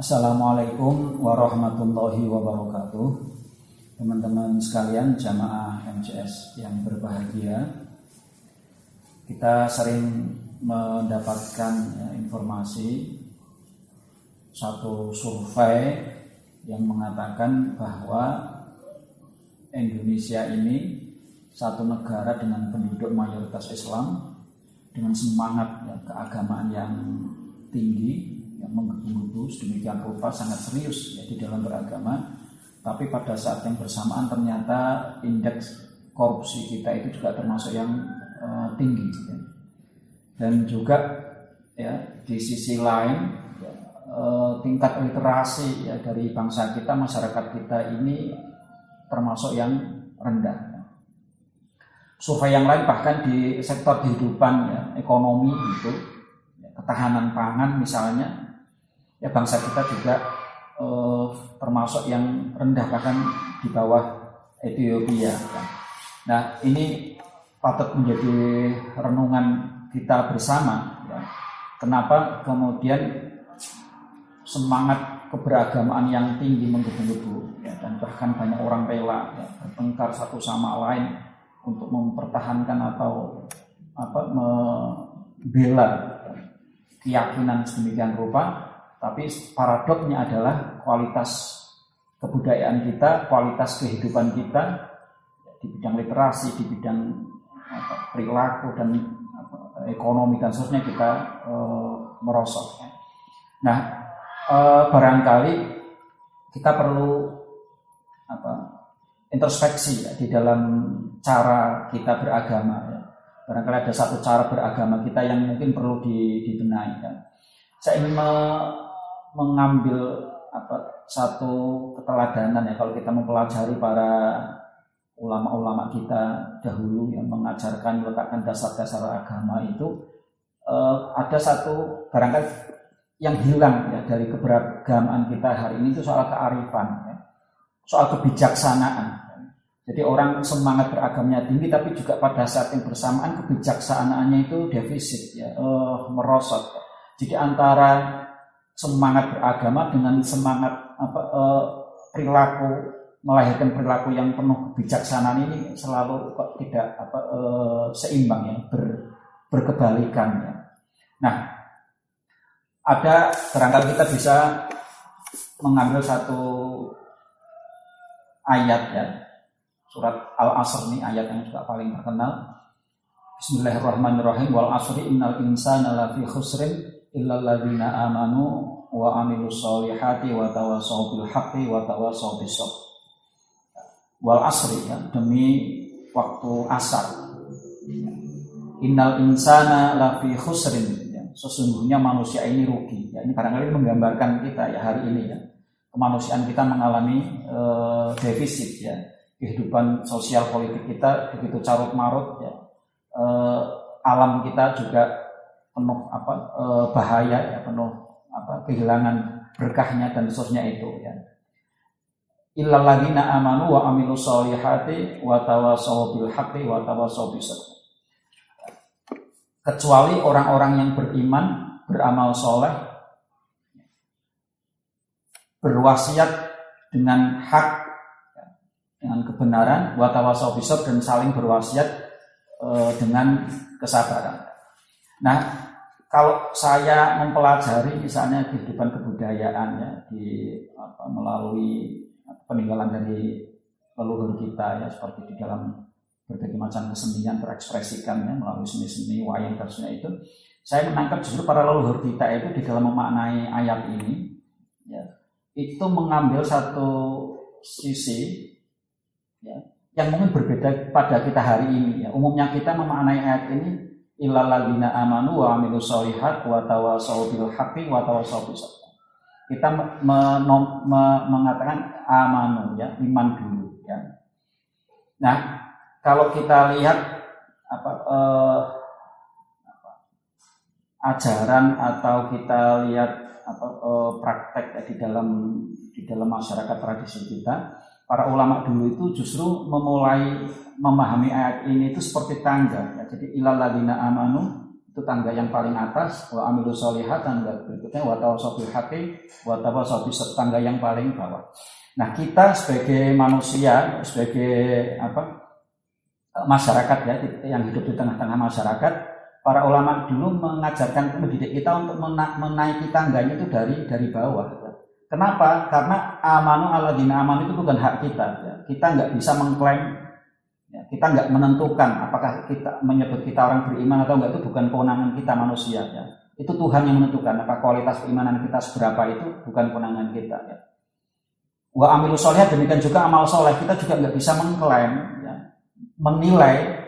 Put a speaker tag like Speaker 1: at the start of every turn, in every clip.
Speaker 1: Assalamualaikum warahmatullahi wabarakatuh. Teman-teman sekalian jamaah MCS yang berbahagia Kita sering mendapatkan ya, informasi Satu survei yang mengatakan bahwa Indonesia ini satu negara dengan penduduk mayoritas Islam dengan semangat ya, keagamaan yang tinggi menggebu-gebu sedemikian rupa sangat serius ya, di dalam beragama tapi pada saat yang bersamaan ternyata indeks korupsi kita itu juga termasuk yang uh, tinggi ya. dan juga ya di sisi lain ya, uh, tingkat literasi ya dari bangsa kita masyarakat kita ini termasuk yang rendah survei yang lain bahkan di sektor kehidupan ya, ekonomi itu ya, ketahanan pangan misalnya ya bangsa kita juga eh, termasuk yang rendah bahkan di bawah Ethiopia. Nah ini patut menjadi renungan kita bersama. Ya. Kenapa kemudian semangat keberagamaan yang tinggi menggebu-gebu ya, dan bahkan banyak orang rela ya, bertengkar satu sama lain untuk mempertahankan atau apa membela ya, keyakinan sedemikian rupa tapi paradoknya adalah kualitas kebudayaan kita, kualitas kehidupan kita di bidang literasi, di bidang apa, perilaku dan apa, ekonomi dan seterusnya kita e, merosot. Nah, e, barangkali kita perlu apa, introspeksi ya, di dalam cara kita beragama. Ya. Barangkali ada satu cara beragama kita yang mungkin perlu dibenahi. Ya. Saya ingin mengambil apa satu keteladanan ya. Kalau kita mempelajari para ulama-ulama kita dahulu yang mengajarkan meletakkan dasar-dasar agama itu eh, ada satu barangkali yang hilang ya dari keberagamaan kita hari ini itu soal kearifan ya. soal kebijaksanaan. Jadi orang semangat beragamnya tinggi tapi juga pada saat yang bersamaan kebijaksanaannya itu defisit ya eh, merosot. Jadi antara semangat beragama dengan semangat apa eh, perilaku melahirkan perilaku yang penuh kebijaksanaan ini selalu kok tidak apa eh, seimbang ya ber, berkebalikan ya. Nah ada barangkali kita bisa mengambil satu ayat ya. Surat Al Asr ini ayat yang juga paling terkenal. Bismillahirrahmanirrahim. Wal asri innal insana lafi khusrin illalladzina amanu wa amilus solihati wa tawasaw bil haqqi wa tawasaw bis wal asri ya demi waktu asar. Innal insana lafi khusrin ya. sesungguhnya manusia ini rugi ya. Ini barangkali menggambarkan kita ya hari ini ya. Kemanusiaan kita mengalami uh, defisit ya. Kehidupan sosial politik kita begitu carut marut ya. Uh, alam kita juga penuh apa e, bahaya ya penuh apa kehilangan berkahnya dan seterusnya itu ya. Illal ladzina amanu wa amilu sholihati wa tawasaw bil haqqi wa tawasaw kecuali orang-orang yang beriman beramal soleh berwasiat dengan hak dengan kebenaran wa tawasaw dan saling berwasiat e, dengan kesabaran. Nah, kalau saya mempelajari misalnya kehidupan kebudayaan ya di apa, melalui peninggalan dari leluhur kita ya seperti di dalam berbagai macam kesenian terekspresikan ya melalui seni-seni wayang dan itu saya menangkap justru para leluhur kita itu di dalam memaknai ayat ini ya itu mengambil satu sisi ya yang mungkin berbeda pada kita hari ini ya. Umumnya kita memaknai ayat ini illalladzina amanu wa amilus solihat wa tawasaw bil haqqi wa tawasaw bis kita me, me, mengatakan amanu ya iman dulu ya. Nah kalau kita lihat apa, eh, apa ajaran atau kita lihat apa eh, praktek di dalam di dalam masyarakat tradisi kita para ulama dulu itu justru memulai memahami ayat ini itu seperti tangga ya. jadi ilaladina amanu itu tangga yang paling atas wa amilu solihat dan berikutnya wa tawasabil hati wa tawasabil tangga yang paling bawah nah kita sebagai manusia sebagai apa masyarakat ya yang hidup di tengah-tengah masyarakat para ulama dulu mengajarkan mendidik kita untuk mena menaiki tangganya itu dari dari bawah. Kenapa karena amanu aladina aman itu bukan hak kita ya. kita nggak bisa mengklaim Ya, kita nggak menentukan apakah kita menyebut kita orang beriman atau enggak itu bukan kewenangan kita manusia ya. Itu Tuhan yang menentukan apa kualitas keimanan kita seberapa itu bukan kewenangan kita ya. Wa amilu soleh demikian juga amal soleh kita juga nggak bisa mengklaim ya, menilai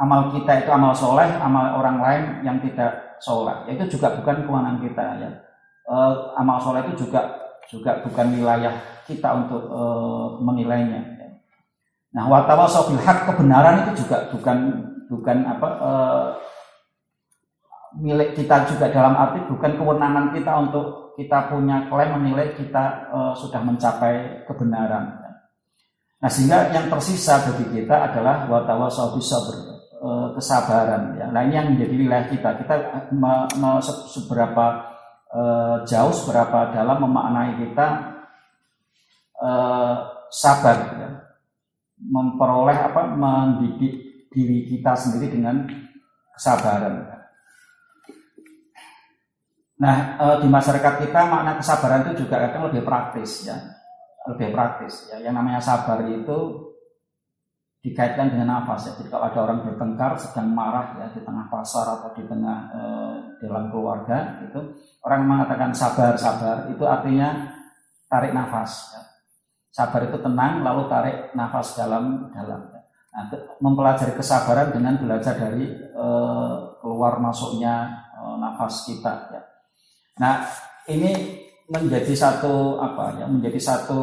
Speaker 1: amal kita itu amal soleh, amal orang lain yang tidak soleh. Ya, itu juga bukan kewenangan kita ya. E, amal soleh itu juga juga bukan wilayah kita untuk e, menilainya. Nah, watawasau bil hak kebenaran itu juga bukan bukan apa uh, milik kita juga dalam arti bukan kewenangan kita untuk kita punya klaim menilai kita uh, sudah mencapai kebenaran. Nah, sehingga yang tersisa bagi kita adalah ber, uh, kesabaran ya. Nah, ini yang menjadi wilayah kita. Kita me, me, seberapa uh, jauh seberapa dalam memaknai kita uh, sabar ya memperoleh apa mendidik diri kita sendiri dengan kesabaran. Nah e, di masyarakat kita makna kesabaran itu juga kadang lebih praktis ya, lebih praktis ya. Yang namanya sabar itu dikaitkan dengan nafas ya. Jadi kalau ada orang bertengkar sedang marah ya di tengah pasar atau di tengah e, dalam keluarga itu orang mengatakan sabar sabar itu artinya tarik nafas ya Sabar itu tenang, lalu tarik nafas dalam-dalam. Nah, mempelajari kesabaran dengan belajar dari e, keluar masuknya e, nafas kita. Ya. Nah, ini menjadi satu apa ya? Menjadi satu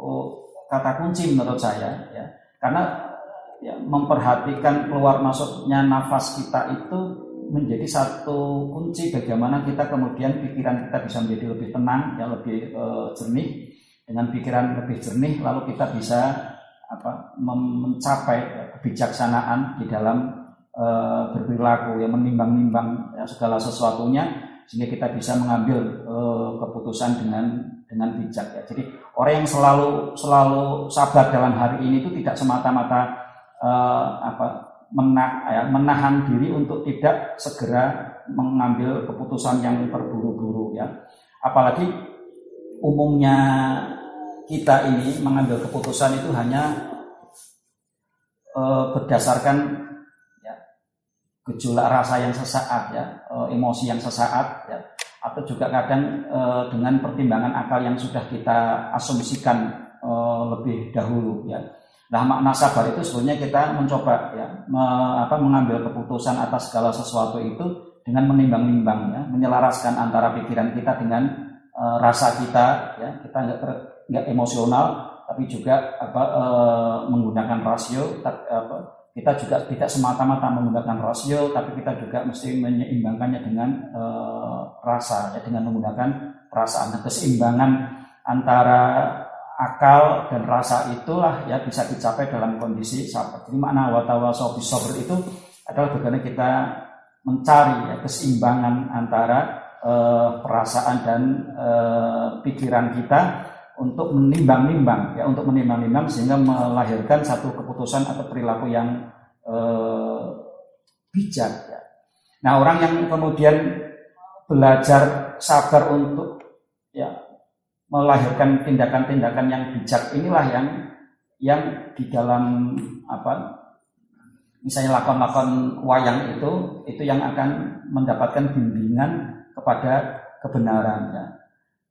Speaker 1: oh, kata kunci menurut saya, ya. Karena ya, memperhatikan keluar masuknya nafas kita itu menjadi satu kunci bagaimana kita kemudian pikiran kita bisa menjadi lebih tenang, ya lebih e, jernih. Dengan pikiran lebih jernih lalu kita bisa apa mencapai kebijaksanaan di dalam e, berperilaku yang menimbang-nimbang ya, segala sesuatunya sehingga kita bisa mengambil e, keputusan dengan dengan bijak ya. Jadi orang yang selalu selalu sabar dalam hari ini itu tidak semata-mata e, apa menah, ya, menahan diri untuk tidak segera mengambil keputusan yang terburu-buru ya. Apalagi umumnya kita ini mengambil keputusan itu hanya e, berdasarkan ya, gejolak rasa yang sesaat ya, e, emosi yang sesaat ya, atau juga kadang e, dengan pertimbangan akal yang sudah kita asumsikan e, lebih dahulu ya. Nah makna sabar itu sebenarnya kita mencoba ya me, apa, mengambil keputusan atas segala sesuatu itu dengan menimbang-nimbang ya, menyelaraskan antara pikiran kita dengan e, rasa kita ya kita nggak nggak emosional tapi juga apa e, menggunakan rasio apa, kita juga tidak semata-mata menggunakan rasio tapi kita juga mesti menyeimbangkannya dengan e, rasa ya dengan menggunakan perasaan nah, keseimbangan antara akal dan rasa itulah ya bisa dicapai dalam kondisi sabar. Jadi makna watawaso bisober itu adalah bagaimana kita mencari ya, keseimbangan antara e, perasaan dan e, pikiran kita untuk menimbang-nimbang ya untuk menimbang-nimbang sehingga melahirkan satu keputusan atau perilaku yang eh, bijak ya. Nah, orang yang kemudian belajar sabar untuk ya melahirkan tindakan-tindakan yang bijak inilah yang yang di dalam apa misalnya lakon-lakon wayang itu itu yang akan mendapatkan bimbingan kepada kebenaran ya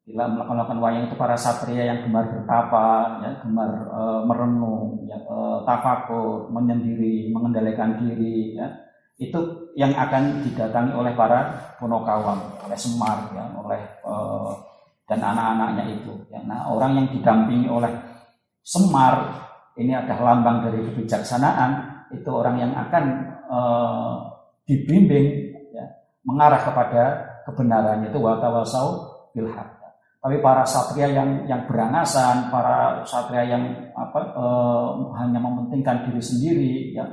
Speaker 1: Bila melakukan wayang itu para satria yang gemar bertapa, ya, gemar e, merenung, ya, e, tafakur, menyendiri, mengendalikan diri, ya, itu yang akan didatangi oleh para punokawam, oleh Semar, ya, oleh e, dan anak-anaknya itu. Ya. Nah, orang yang didampingi oleh Semar ini adalah lambang dari kebijaksanaan, itu orang yang akan e, dibimbing ya, mengarah kepada kebenaran itu watawasau bilhaq tapi para satria yang yang berangasan, para satria yang apa eh, hanya mementingkan diri sendiri, ya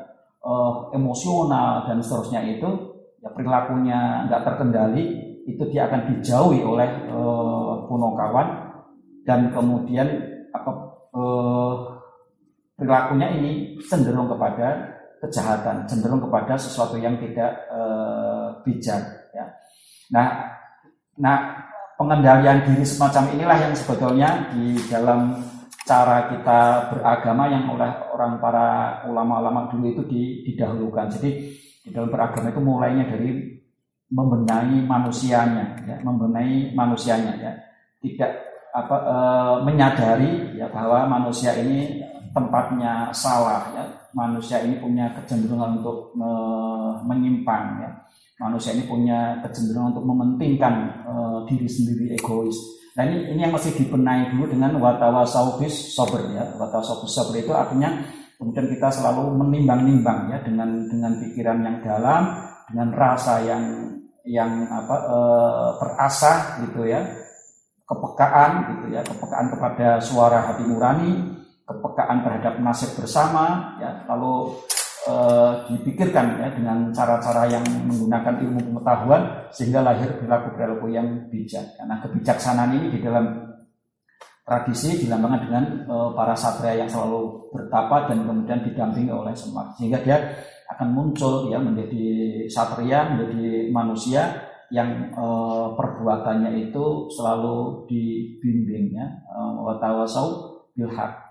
Speaker 1: eh, emosional dan seterusnya itu ya perilakunya nggak terkendali itu dia akan dijauhi oleh uh, punokawan dan kemudian apa uh, perilakunya ini cenderung kepada kejahatan, cenderung kepada sesuatu yang tidak uh, bijak. Ya. Nah, nah pengendalian diri semacam inilah yang sebetulnya di dalam cara kita beragama yang oleh orang para ulama-ulama dulu itu didahulukan. Jadi di dalam beragama itu mulainya dari membenahi manusianya, ya, membenahi manusianya, ya, tidak apa e, menyadari ya bahwa manusia ini tempatnya salah, ya, manusia ini punya kecenderungan untuk me, menyimpang, ya, manusia ini punya kecenderungan untuk mementingkan e, diri sendiri egois. Nah ini, ini yang masih dibenahi dulu dengan watawa saubis sober ya, watawa saubis sober itu artinya kemudian kita selalu menimbang-nimbang ya dengan dengan pikiran yang dalam, dengan rasa yang yang apa e, perasa gitu ya. Kepekaan gitu ya. Kepekaan kepada suara hati nurani kepekaan terhadap nasib bersama ya. Lalu e, dipikirkan ya dengan cara-cara yang menggunakan ilmu pengetahuan sehingga lahir perilaku perilaku yang bijak karena kebijaksanaan ini di dalam tradisi dilambangkan dengan e, para satria yang selalu bertapa dan kemudian didampingi oleh Semar sehingga dia akan muncul ya menjadi satria, menjadi manusia yang e, perbuatannya itu selalu dibimbingnya watawasau bilhak.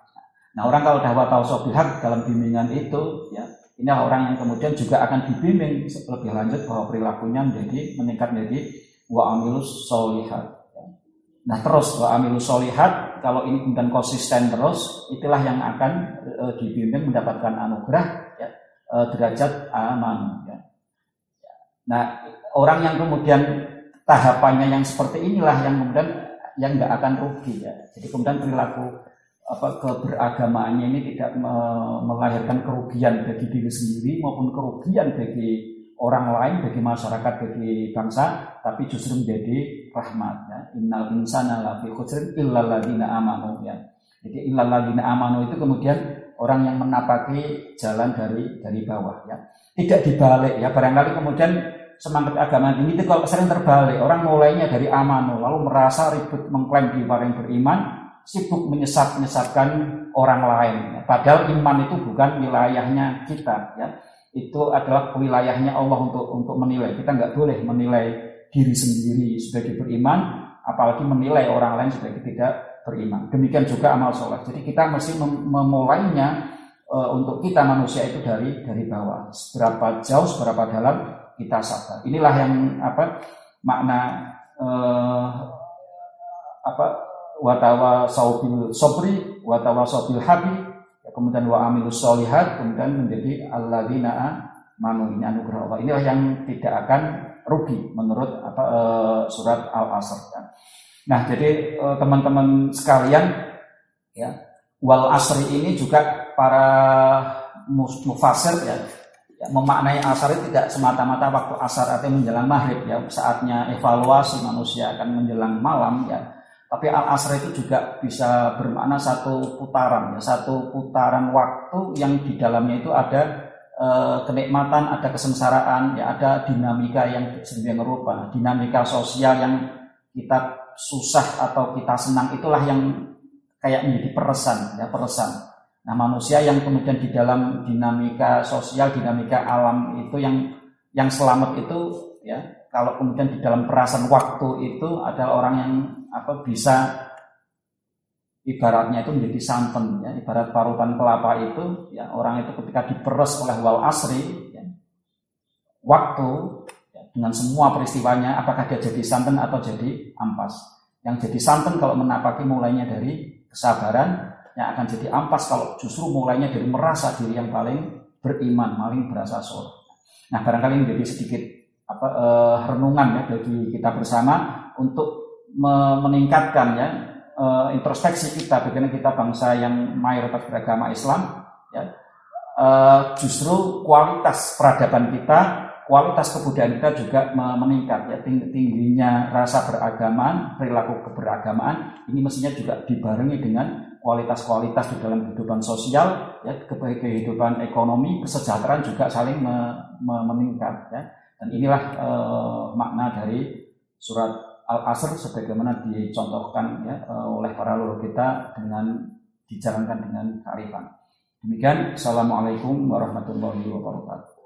Speaker 1: Nah orang kalau dah watawasau bilhak dalam bimbingan itu ya ini orang yang kemudian juga akan dibimbing lebih lanjut bahwa perilakunya menjadi meningkat menjadi wa amilus solihat. Nah terus wa amilus solihat kalau ini kemudian konsisten terus itulah yang akan e, dibimbing mendapatkan anugerah ya uh, derajat aman. Ya. Nah, orang yang kemudian tahapannya yang seperti inilah yang kemudian yang nggak akan rugi ya. Jadi kemudian perilaku apa keberagamaannya ini tidak me melahirkan kerugian bagi diri sendiri maupun kerugian bagi orang lain, bagi masyarakat, bagi bangsa, tapi justru menjadi rahmat ya. Innal insana lafi khusrin illal amanu ya. Jadi illal amanu itu kemudian orang yang menapaki jalan dari dari bawah ya. Tidak dibalik ya. Barangkali kemudian semangat agama ini itu kalau sering terbalik. Orang mulainya dari amanu lalu merasa ribut mengklaim di yang beriman, sibuk menyesat-menyesatkan orang lain. Padahal iman itu bukan wilayahnya kita ya. Itu adalah wilayahnya Allah untuk untuk menilai. Kita nggak boleh menilai diri sendiri sebagai beriman, apalagi menilai orang lain sebagai tidak beriman. Demikian juga amal sholat. Jadi kita mesti memulainya e, untuk kita manusia itu dari dari bawah. Seberapa jauh, seberapa dalam kita sadar. Inilah yang apa makna e, apa watawa saubil sobri, watawa saubil habi, ya, kemudian wa amilus solihat, kemudian menjadi alladzina manu ini anugerah Allah. Inilah yang tidak akan rugi menurut apa e, surat Al-Asr. Ya. Nah, jadi eh, teman-teman sekalian ya, wal asri ini juga para mufasir ya, ya memaknai asar itu tidak semata-mata waktu asar atau menjelang maghrib ya, saatnya evaluasi manusia akan menjelang malam ya. Tapi al asr itu juga bisa bermakna satu putaran ya, satu putaran waktu yang di dalamnya itu ada e, kenikmatan, ada kesengsaraan, ya ada dinamika yang sedemikian rupa, dinamika sosial yang kita susah atau kita senang itulah yang kayak menjadi peresan ya peresan. Nah manusia yang kemudian di dalam dinamika sosial dinamika alam itu yang yang selamat itu ya kalau kemudian di dalam perasaan waktu itu adalah orang yang apa bisa ibaratnya itu menjadi santan ya ibarat parutan kelapa itu ya orang itu ketika diperes oleh wal asri ya, waktu dengan semua peristiwanya apakah dia jadi santan atau jadi ampas. Yang jadi santan kalau menapaki mulainya dari kesabaran, yang akan jadi ampas kalau justru mulainya dari merasa diri yang paling beriman, paling berasa soleh. Nah barangkali menjadi sedikit apa eh, renungan ya bagi kita bersama untuk meningkatkan ya eh, introspeksi kita bagaimana kita bangsa yang mayoritas beragama Islam ya. Eh, justru kualitas peradaban kita kualitas kebudayaan kita juga meningkat ya tingginya rasa beragamaan perilaku keberagamaan ini mestinya juga dibarengi dengan kualitas-kualitas di dalam kehidupan sosial ya kehidupan ekonomi kesejahteraan juga saling me, me, meningkat ya Dan inilah uh, makna dari surat Al-Asr sebagaimana dicontohkan ya, uh, oleh para leluhur kita dengan dijalankan dengan kearifan. Demikian, Assalamualaikum warahmatullahi wabarakatuh.